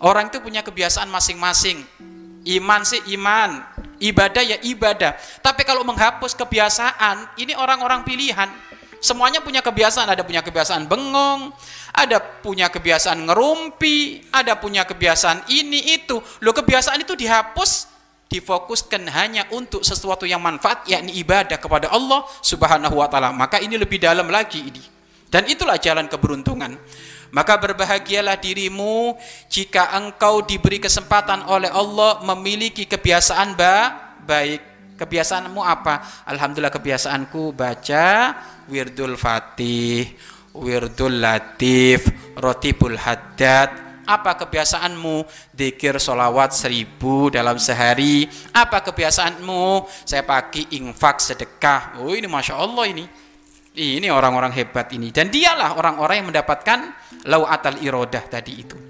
Orang itu punya kebiasaan masing-masing. Iman sih iman, ibadah ya ibadah. Tapi kalau menghapus kebiasaan, ini orang-orang pilihan. Semuanya punya kebiasaan, ada punya kebiasaan bengong, ada punya kebiasaan ngerumpi, ada punya kebiasaan ini itu. Lo kebiasaan itu dihapus, difokuskan hanya untuk sesuatu yang manfaat, yakni ibadah kepada Allah Subhanahu wa taala. Maka ini lebih dalam lagi ini. Dan itulah jalan keberuntungan. Maka berbahagialah dirimu jika engkau diberi kesempatan oleh Allah memiliki kebiasaan ba baik. Kebiasaanmu apa? Alhamdulillah kebiasaanku baca wirdul fatih, wirdul latif, rotibul haddad. Apa kebiasaanmu? Dikir solawat seribu dalam sehari. Apa kebiasaanmu? Saya pakai infak sedekah. Oh ini Masya Allah ini. Ini orang-orang hebat ini. Dan dialah orang-orang yang mendapatkan lau atal irodah tadi itu.